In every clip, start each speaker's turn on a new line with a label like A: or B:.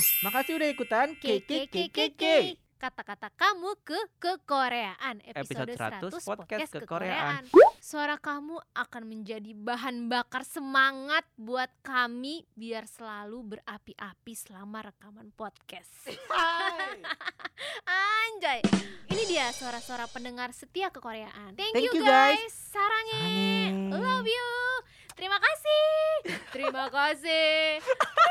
A: Makasih udah ikutan
B: KKKKK. Kata-kata kamu ke kekoreaan episode,
A: Episode 100
B: 100
A: podcast kekoreaan.
B: Suara kamu akan menjadi bahan bakar semangat buat kami biar selalu berapi-api selama rekaman podcast. Anjay. Ini dia suara-suara pendengar setia kekoreaan. Thank,
A: Thank you,
B: you
A: guys.
B: guys. Sarange.
A: Sarange.
B: Love you. Terima kasih. Terima kasih.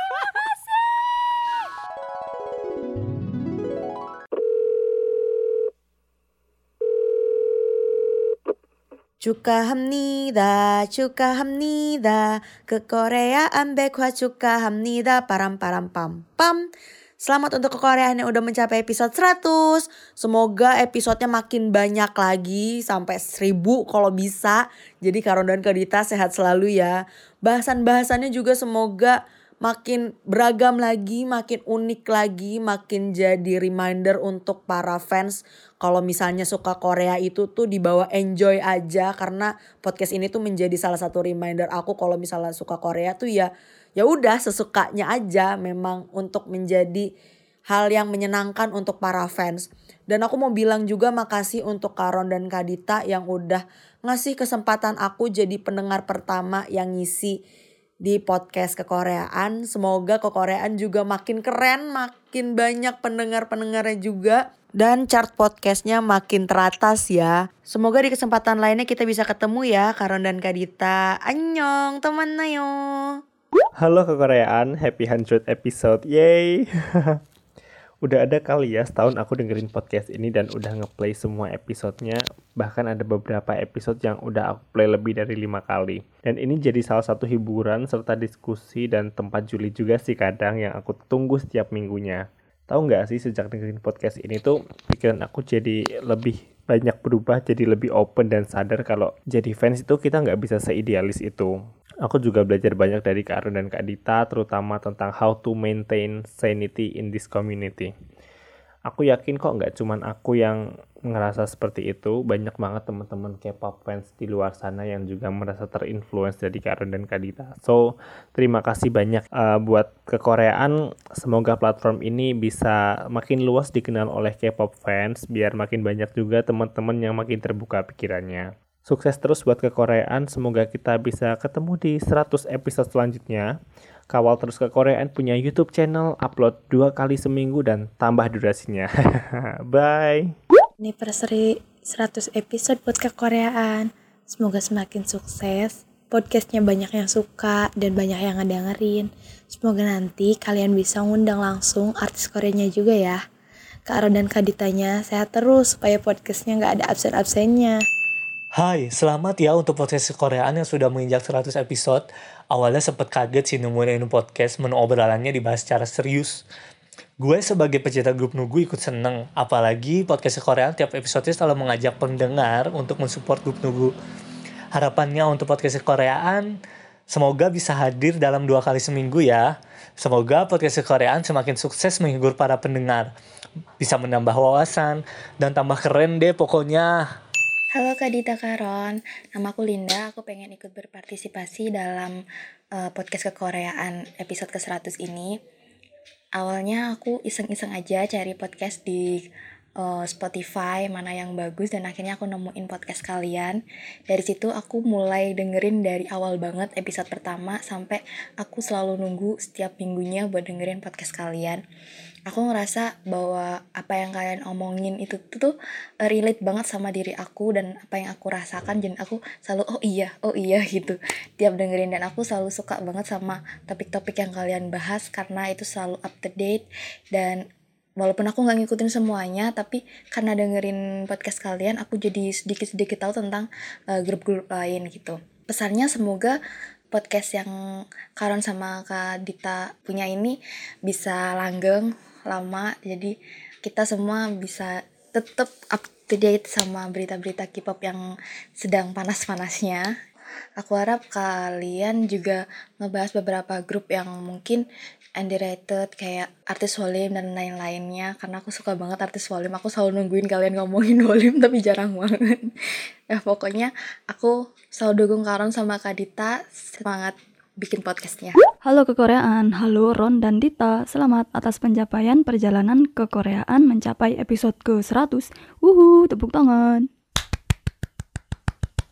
C: 축하합니다. 축하합니다. kekoreaan 백화 축하합니다. param-param-pam-pam. Selamat untuk kekoreaan yang udah mencapai episode 100. Semoga episodenya makin banyak lagi sampai 1000 kalau bisa. Jadi Karon dan Kadita sehat selalu ya. Bahasan-bahasannya juga semoga makin beragam lagi, makin unik lagi, makin jadi reminder untuk para fans kalau misalnya suka Korea itu tuh dibawa enjoy aja karena podcast ini tuh menjadi salah satu reminder aku kalau misalnya suka Korea tuh ya ya udah sesukanya aja memang untuk menjadi hal yang menyenangkan untuk para fans. Dan aku mau bilang juga makasih untuk Karon dan Kadita yang udah ngasih kesempatan aku jadi pendengar pertama yang ngisi di podcast kekoreaan. Semoga kekoreaan juga makin keren, makin banyak pendengar-pendengarnya juga. Dan chart podcastnya makin teratas ya. Semoga di kesempatan lainnya kita bisa ketemu ya Karon dan Kadita. Annyeong teman nayo.
D: Halo kekoreaan, happy 100 episode, yay! udah ada kali ya setahun aku dengerin podcast ini dan udah ngeplay semua episodenya. Bahkan ada beberapa episode yang udah aku play lebih dari lima kali. Dan ini jadi salah satu hiburan serta diskusi dan tempat juli juga sih kadang yang aku tunggu setiap minggunya. Tahu nggak sih sejak dengerin podcast ini tuh pikiran aku jadi lebih banyak berubah jadi lebih open dan sadar kalau jadi fans itu kita nggak bisa seidealis itu Aku juga belajar banyak dari Kak Arun dan Kak Dita, terutama tentang how to maintain sanity in this community. Aku yakin kok nggak cuman aku yang ngerasa seperti itu, banyak banget teman-teman K-pop fans di luar sana yang juga merasa terinfluence dari Kak Arun dan Kak Dita. So, terima kasih banyak uh, buat kekoreaan. Semoga platform ini bisa makin luas dikenal oleh K-pop fans, biar makin banyak juga teman-teman yang makin terbuka pikirannya. Sukses terus buat kekoreaan, semoga kita bisa ketemu di 100 episode selanjutnya. Kawal terus kekoreaan punya YouTube channel, upload dua kali seminggu dan tambah durasinya. Bye!
E: Anniversary 100 episode buat kekoreaan. Semoga semakin sukses. Podcastnya banyak yang suka dan banyak yang ngedengerin. Semoga nanti kalian bisa ngundang langsung artis Koreanya juga ya. Kak Aro dan Kak Ditanya sehat terus supaya podcastnya nggak ada absen-absennya.
F: Hai, selamat ya untuk podcast Koreaan yang sudah menginjak 100 episode. Awalnya sempat kaget sih nemuin ini podcast, menu obrolannya dibahas secara serius. Gue sebagai pecinta grup Nugu ikut seneng, apalagi podcast Koreaan tiap episode selalu mengajak pendengar untuk mensupport grup Nugu. Harapannya untuk podcast Koreaan, semoga bisa hadir dalam dua kali seminggu ya. Semoga podcast Koreaan semakin sukses menghibur para pendengar. Bisa menambah wawasan, dan tambah keren deh pokoknya.
E: Halo Kak Dita Karon, nama aku Linda, aku pengen ikut berpartisipasi dalam uh, podcast kekoreaan episode ke-100 ini. Awalnya aku iseng-iseng aja cari podcast di uh, Spotify mana yang bagus dan akhirnya aku nemuin podcast kalian. Dari situ aku mulai dengerin dari awal banget episode pertama sampai aku selalu nunggu setiap minggunya buat dengerin podcast kalian aku ngerasa bahwa apa yang kalian omongin itu tuh uh, relate banget sama diri aku dan apa yang aku rasakan. Dan aku selalu oh iya oh iya gitu. Tiap dengerin dan aku selalu suka banget sama topik-topik yang kalian bahas karena itu selalu up to date. Dan walaupun aku nggak ngikutin semuanya tapi karena dengerin podcast kalian aku jadi sedikit-sedikit tahu tentang uh, grup-grup lain gitu. Pesannya semoga podcast yang Karon sama Kak Dita punya ini bisa langgeng lama. Jadi kita semua bisa tetap up to date sama berita-berita K-pop yang sedang panas-panasnya. Aku harap kalian juga ngebahas beberapa grup yang mungkin underrated kayak artis volume dan lain-lainnya. Karena aku suka banget artis volume aku selalu nungguin kalian ngomongin volume tapi jarang banget. Ya pokoknya aku selalu dukung Karon sama Kadita. Semangat bikin podcastnya.
G: Halo kekoreaan, halo Ron dan Dita. Selamat atas pencapaian perjalanan kekoreaan mencapai episode ke-100. Wuhu, tepuk tangan.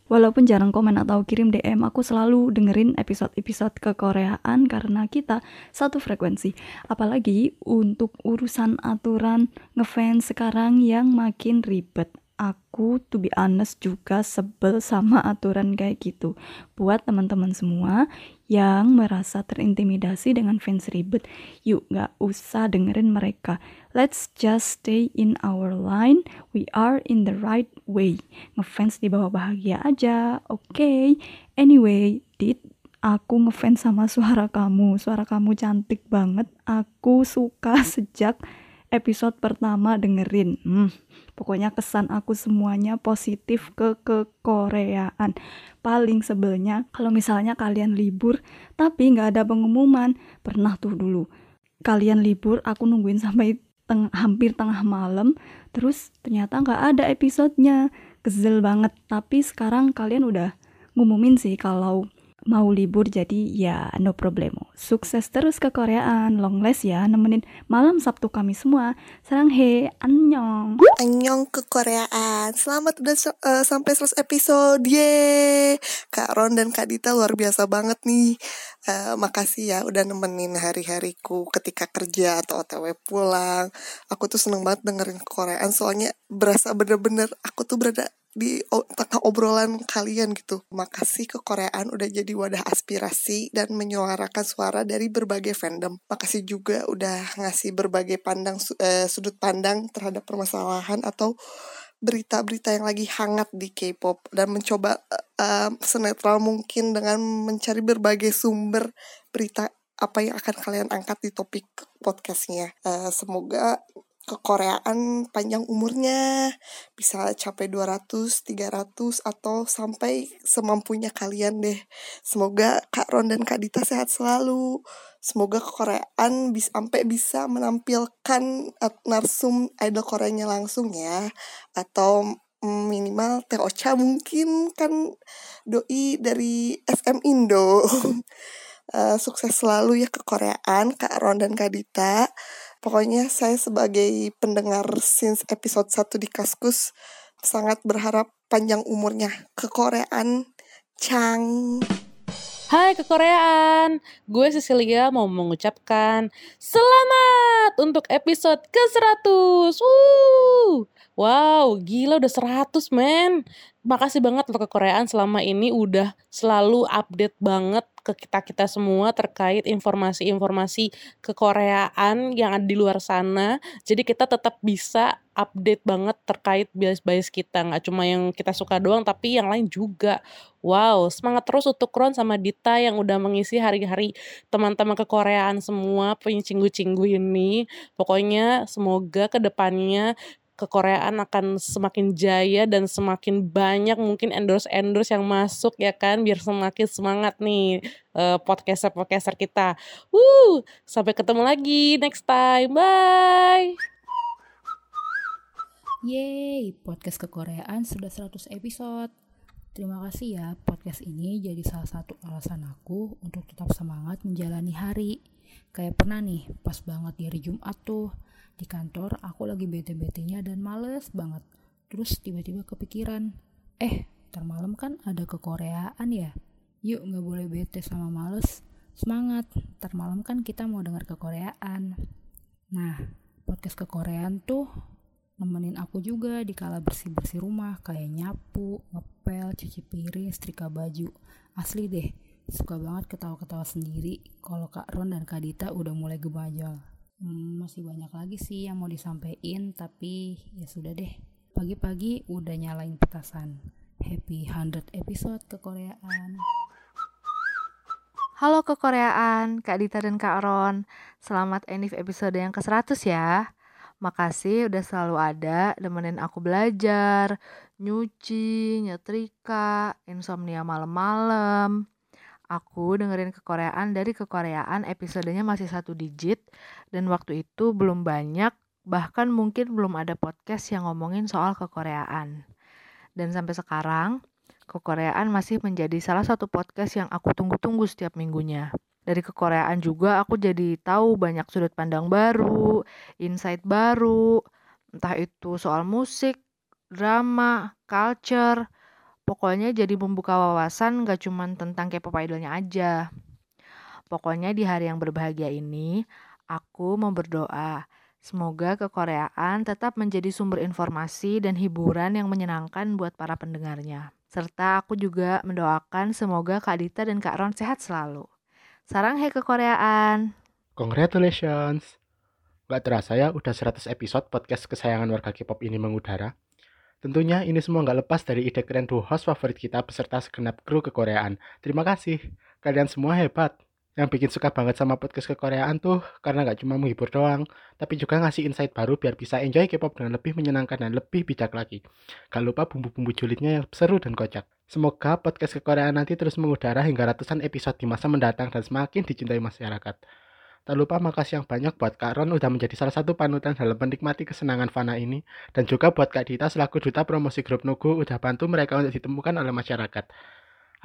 G: Walaupun jarang komen atau kirim DM, aku selalu dengerin episode-episode kekoreaan karena kita satu frekuensi. Apalagi untuk urusan aturan ngefans sekarang yang makin ribet. Aku to be honest juga sebel sama aturan kayak gitu. Buat teman-teman semua yang merasa terintimidasi dengan fans ribet, yuk gak usah dengerin mereka. Let's just stay in our line. We are in the right way. Ngefans di bawah bahagia aja, oke? Okay? Anyway, Dit, aku ngefans sama suara kamu. Suara kamu cantik banget. Aku suka sejak episode pertama dengerin. Hmm, pokoknya kesan aku semuanya positif ke kekoreaan. Paling sebelnya kalau misalnya kalian libur tapi nggak ada pengumuman. Pernah tuh dulu. Kalian libur, aku nungguin sampai teng hampir tengah malam, terus ternyata nggak ada episodenya. Kesel banget. Tapi sekarang kalian udah ngumumin sih kalau mau libur jadi ya no problemo. Sukses terus ke Koreaan, long last ya nemenin malam Sabtu kami semua. Sarang he, annyeong.
H: Annyeong ke Koreaan. Selamat udah uh, sampai 100 episode. Yeay. Kak Ron dan Kak Dita luar biasa banget nih. Uh, makasih ya udah nemenin hari-hariku ketika kerja atau otw pulang. Aku tuh seneng banget dengerin Koreaan soalnya berasa bener-bener aku tuh berada di tengah obrolan kalian gitu. Makasih ke Koreaan udah jadi wadah aspirasi dan menyuarakan suara dari berbagai fandom. Makasih juga udah ngasih berbagai pandang uh, sudut pandang terhadap permasalahan atau berita-berita yang lagi hangat di K-pop dan mencoba uh, senetral mungkin dengan mencari berbagai sumber berita apa yang akan kalian angkat di topik podcastnya. Uh, semoga kekoreaan panjang umurnya bisa capai 200, 300 atau sampai semampunya kalian deh. Semoga Kak Ron dan Kak Dita sehat selalu. Semoga kekoreaan bisa sampai bisa menampilkan narsum idol Koreanya langsung ya atau minimal Teh Ocha mungkin kan doi dari SM Indo. uh, sukses selalu ya kekoreaan Kak Ron dan Kak Dita. Pokoknya saya sebagai pendengar since episode 1 di Kaskus sangat berharap panjang umurnya ke Koreaan Chang.
I: Hai kekoreaan, gue Cecilia mau mengucapkan selamat untuk episode ke-100. Wow, gila udah 100 men. Makasih banget untuk kekoreaan selama ini udah selalu update banget ke kita-kita semua terkait informasi-informasi kekoreaan yang ada di luar sana. Jadi kita tetap bisa update banget terkait bias-bias kita. Nggak cuma yang kita suka doang, tapi yang lain juga. Wow, semangat terus untuk Ron sama Dita yang udah mengisi hari-hari teman-teman kekoreaan semua, punya cinggu-cinggu ini. Pokoknya semoga ke depannya kekoreaan akan semakin jaya dan semakin banyak mungkin endorse-endorse yang masuk ya kan biar semakin semangat nih uh, podcaster-podcaster kita. Woo, sampai ketemu lagi next time. Bye.
J: Yeay, podcast kekoreaan sudah 100 episode. Terima kasih ya, podcast ini jadi salah satu alasan aku untuk tetap semangat menjalani hari. Kayak pernah nih, pas banget di hari Jumat tuh, di kantor aku lagi bete-betenya dan males banget. Terus tiba-tiba kepikiran, eh ntar malam kan ada kekoreaan ya? Yuk nggak boleh bete sama males. Semangat, ntar malam kan kita mau dengar kekoreaan. Nah, podcast kekoreaan tuh nemenin aku juga di kala bersih-bersih rumah kayak nyapu, ngepel, cuci piring, setrika baju. Asli deh, suka banget ketawa-ketawa sendiri kalau Kak Ron dan Kak Dita udah mulai gebajal. Hmm, masih banyak lagi sih yang mau disampaikan, tapi ya sudah deh. Pagi-pagi udah nyalain petasan. Happy 100 episode kekoreaan.
K: Halo kekoreaan, Kak Dita dan Kak Ron. Selamat Enif episode yang ke-100 ya. Makasih udah selalu ada nemenin aku belajar, nyuci, nyetrika, insomnia malam-malam. Aku dengerin kekoreaan dari kekoreaan episodenya masih satu digit dan waktu itu belum banyak bahkan mungkin belum ada podcast yang ngomongin soal kekoreaan. Dan sampai sekarang Kekoreaan masih menjadi salah satu podcast yang aku tunggu-tunggu setiap minggunya. Dari kekoreaan juga aku jadi tahu banyak sudut pandang baru, insight baru, entah itu soal musik, drama, culture, pokoknya jadi membuka wawasan gak cuman tentang K-pop idolnya aja. Pokoknya di hari yang berbahagia ini, aku mau berdoa. Semoga kekoreaan tetap menjadi sumber informasi dan hiburan yang menyenangkan buat para pendengarnya. Serta aku juga mendoakan semoga Kak Dita dan Kak Ron sehat selalu. Sarang he kekoreaan.
L: Congratulations. Gak terasa ya udah 100 episode podcast kesayangan warga K-pop ini mengudara. Tentunya ini semua nggak lepas dari ide keren duo host favorit kita beserta segenap kru kekoreaan. Terima kasih. Kalian semua hebat. Yang bikin suka banget sama podcast kekoreaan tuh karena nggak cuma menghibur doang, tapi juga ngasih insight baru biar bisa enjoy K-pop dengan lebih menyenangkan dan lebih bijak lagi. Gak lupa bumbu-bumbu julidnya yang seru dan kocak. Semoga podcast kekoreaan nanti terus mengudara hingga ratusan episode di masa mendatang dan semakin dicintai masyarakat. Tak lupa makasih yang banyak buat Kak Ron udah menjadi salah satu panutan dalam menikmati kesenangan Fana ini. Dan juga buat Kak Dita selaku duta promosi grup Nugu udah bantu mereka untuk ditemukan oleh masyarakat.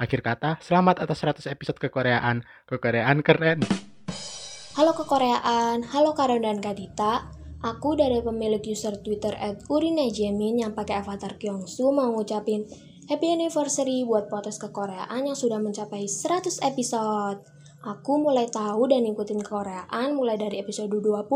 L: Akhir kata, selamat atas 100 episode kekoreaan. Kekoreaan keren.
M: Halo kekoreaan, halo Kak Ron dan Kak Dita. Aku dari pemilik user Twitter at Urinejemin yang pakai avatar Kyungsu mau ngucapin Happy anniversary buat podcast kekoreaan yang sudah mencapai 100 episode. Aku mulai tahu dan ngikutin Koreaan mulai dari episode 20.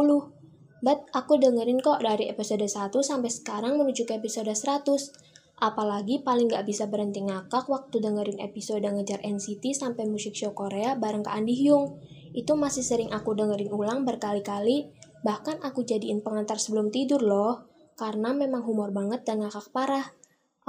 M: But aku dengerin kok dari episode 1 sampai sekarang menuju ke episode 100. Apalagi paling gak bisa berhenti ngakak waktu dengerin episode ngejar NCT sampai musik show Korea bareng ke Andi Hyung. Itu masih sering aku dengerin ulang berkali-kali, bahkan aku jadiin pengantar sebelum tidur loh. Karena memang humor banget dan ngakak parah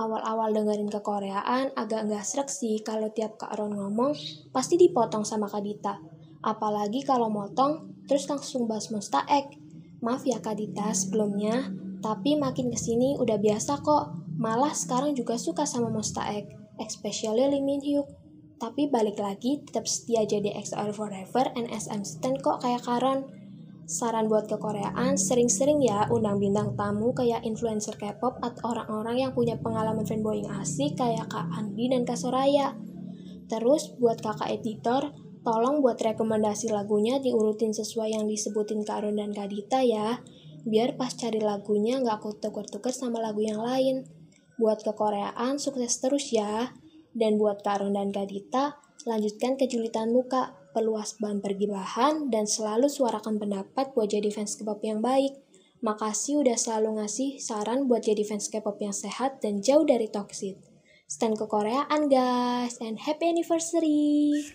M: awal-awal dengerin kekoreaan agak nggak srek sih kalau tiap Kak Ron ngomong pasti dipotong sama Kak Dita. Apalagi kalau motong terus langsung bahas Monsta X. Maaf ya Kak Dita sebelumnya, tapi makin ke sini udah biasa kok. Malah sekarang juga suka sama Monsta X, especially Lee Min Hyuk. Tapi balik lagi tetap setia jadi XOR Forever and SM Stand kok kayak Karon. Saran buat ke Koreaan, sering-sering ya undang bintang tamu kayak influencer K-pop atau orang-orang yang punya pengalaman fanboying asik kayak Kak Andi dan Kak Soraya. Terus buat kakak editor, tolong buat rekomendasi lagunya diurutin sesuai yang disebutin Kak Ron dan Kak Dita ya. Biar pas cari lagunya nggak aku tuker-tuker sama lagu yang lain. Buat ke Koreaan, sukses terus ya. Dan buat Kak Ron dan Kak Dita, lanjutkan kejulitan muka perluas bahan pergibahan, dan selalu suarakan pendapat buat jadi fans K-pop yang baik. Makasih udah selalu ngasih saran buat jadi fans K-pop yang sehat dan jauh dari toxic. Stand ke Koreaan guys, and happy anniversary!